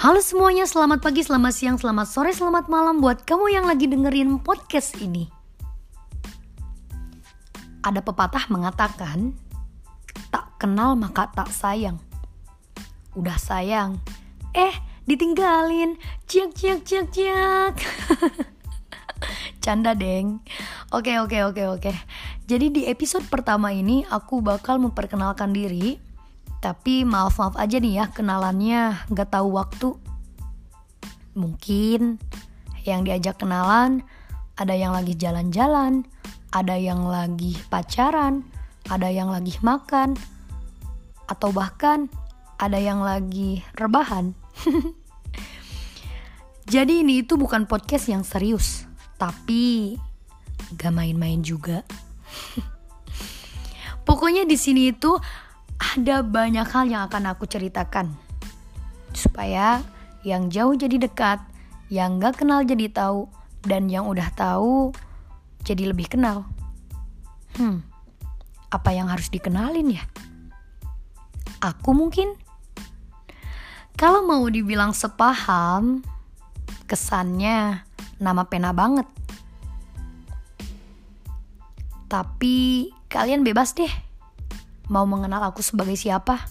Halo semuanya, selamat pagi, selamat siang, selamat sore, selamat malam buat kamu yang lagi dengerin podcast ini. Ada pepatah mengatakan, tak kenal maka tak sayang. Udah sayang, eh ditinggalin, ciak ciak ciak ciak. Canda deng. Oke oke oke oke. Jadi di episode pertama ini aku bakal memperkenalkan diri tapi maaf-maaf aja nih ya kenalannya gak tahu waktu. Mungkin yang diajak kenalan ada yang lagi jalan-jalan, ada yang lagi pacaran, ada yang lagi makan, atau bahkan ada yang lagi rebahan. Jadi ini itu bukan podcast yang serius, tapi gak main-main juga. Pokoknya di sini itu ada banyak hal yang akan aku ceritakan supaya yang jauh jadi dekat, yang gak kenal jadi tahu, dan yang udah tahu jadi lebih kenal. Hmm, apa yang harus dikenalin ya? Aku mungkin. Kalau mau dibilang sepaham, kesannya nama pena banget. Tapi kalian bebas deh mau mengenal aku sebagai siapa?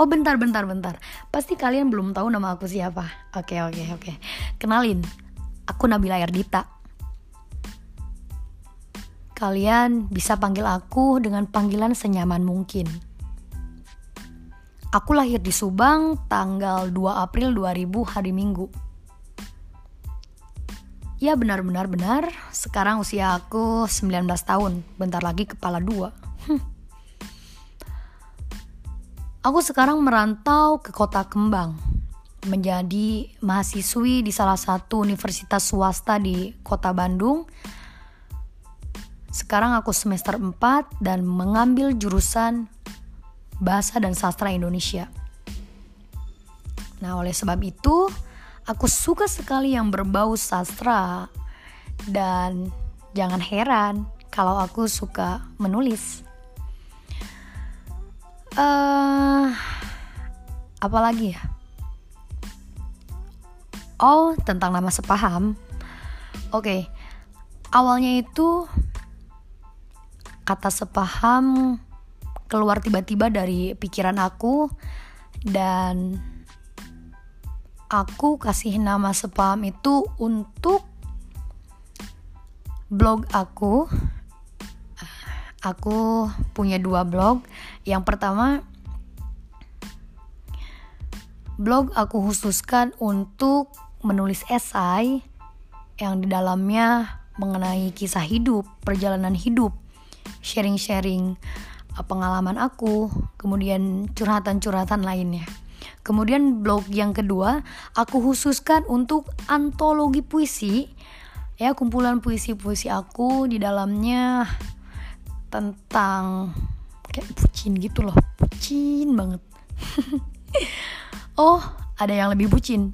Oh bentar bentar bentar. Pasti kalian belum tahu nama aku siapa. Oke oke oke. Kenalin Aku Nabila Erdita. Kalian bisa panggil aku dengan panggilan senyaman mungkin. Aku lahir di Subang tanggal 2 April 2000 hari Minggu. Ya benar-benar benar Sekarang usia aku 19 tahun. Bentar lagi kepala dua. Aku sekarang merantau ke kota Kembang menjadi mahasiswi di salah satu universitas swasta di kota Bandung. Sekarang aku semester 4 dan mengambil jurusan Bahasa dan Sastra Indonesia. Nah, oleh sebab itu, aku suka sekali yang berbau sastra dan jangan heran kalau aku suka menulis uh, apa lagi ya oh tentang nama sepaham oke okay. awalnya itu kata sepaham keluar tiba-tiba dari pikiran aku dan aku kasih nama sepaham itu untuk blog aku aku punya dua blog. Yang pertama, blog aku khususkan untuk menulis esai yang di dalamnya mengenai kisah hidup, perjalanan hidup, sharing-sharing uh, pengalaman aku, kemudian curhatan-curhatan lainnya. Kemudian blog yang kedua, aku khususkan untuk antologi puisi, ya kumpulan puisi-puisi aku di dalamnya tentang kayak bucin gitu loh bucin banget oh ada yang lebih bucin.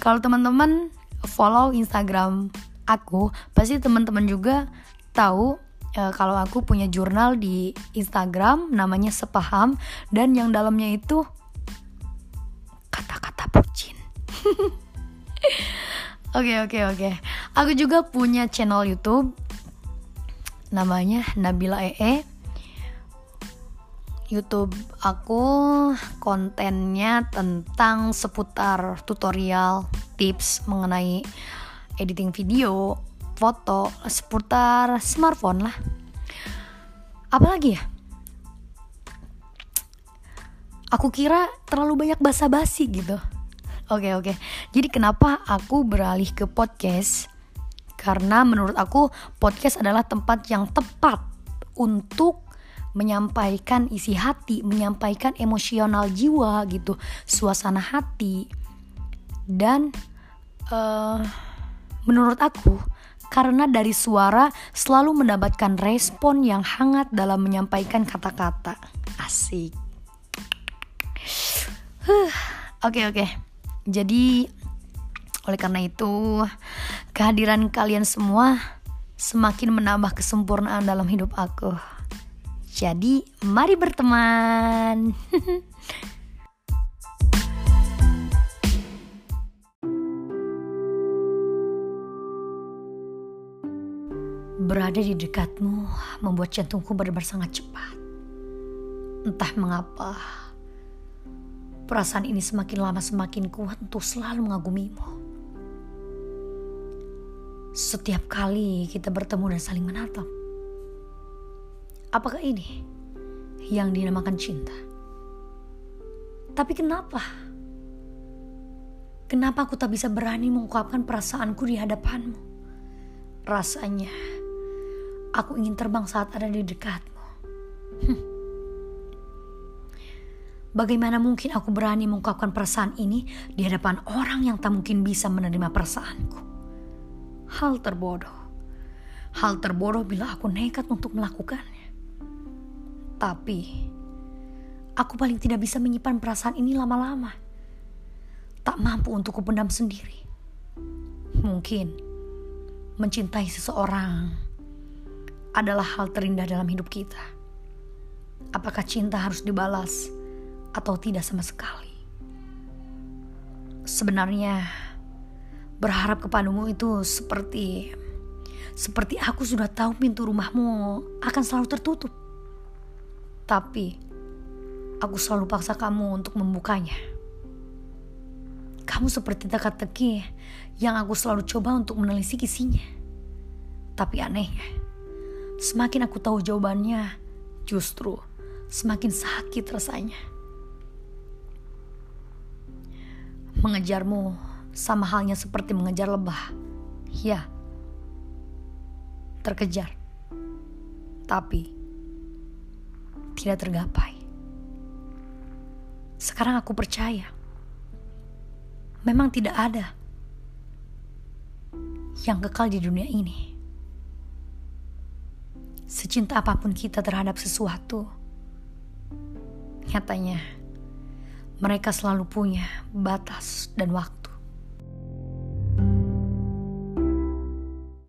Kalau teman-teman follow Instagram aku pasti teman-teman juga tahu e, kalau aku punya jurnal di Instagram namanya sepaham dan yang dalamnya itu kata-kata bucin. Oke oke oke. Aku juga punya channel YouTube namanya Nabila EE YouTube aku kontennya tentang seputar tutorial tips mengenai editing video, foto, seputar smartphone lah. Apalagi ya? Aku kira terlalu banyak basa-basi gitu. Oke oke. Jadi kenapa aku beralih ke podcast? Karena menurut aku podcast adalah tempat yang tepat untuk menyampaikan isi hati, menyampaikan emosional jiwa gitu, suasana hati. Dan uh, menurut aku karena dari suara selalu mendapatkan respon yang hangat dalam menyampaikan kata-kata. Asik. Oke oke. Okay, okay. Jadi oleh karena itu, kehadiran kalian semua semakin menambah kesempurnaan dalam hidup aku. Jadi, mari berteman. Berada di dekatmu membuat jantungku berdebar sangat cepat. Entah mengapa, perasaan ini semakin lama semakin kuat untuk selalu mengagumimu. Setiap kali kita bertemu dan saling menatap, apakah ini yang dinamakan cinta? Tapi kenapa? Kenapa aku tak bisa berani mengungkapkan perasaanku di hadapanmu? Rasanya Aku ingin terbang saat ada di dekatmu. Hm. Bagaimana mungkin aku berani mengungkapkan perasaan ini di hadapan orang yang tak mungkin bisa menerima perasaanku? Hal terbodoh. Hal terbodoh bila aku nekat untuk melakukannya. Tapi, aku paling tidak bisa menyimpan perasaan ini lama-lama. Tak mampu untuk kupendam sendiri. Mungkin mencintai seseorang adalah hal terindah dalam hidup kita. Apakah cinta harus dibalas atau tidak sama sekali? Sebenarnya berharap kepadamu itu seperti seperti aku sudah tahu pintu rumahmu akan selalu tertutup. Tapi aku selalu paksa kamu untuk membukanya. Kamu seperti teka-teki yang aku selalu coba untuk menelisik isinya. Tapi anehnya, Semakin aku tahu jawabannya, justru semakin sakit rasanya. Mengejarmu sama halnya seperti mengejar lebah. Ya, terkejar, tapi tidak tergapai. Sekarang aku percaya, memang tidak ada yang kekal di dunia ini. Secinta apa pun kita terhadap sesuatu, nyatanya mereka selalu punya batas dan waktu.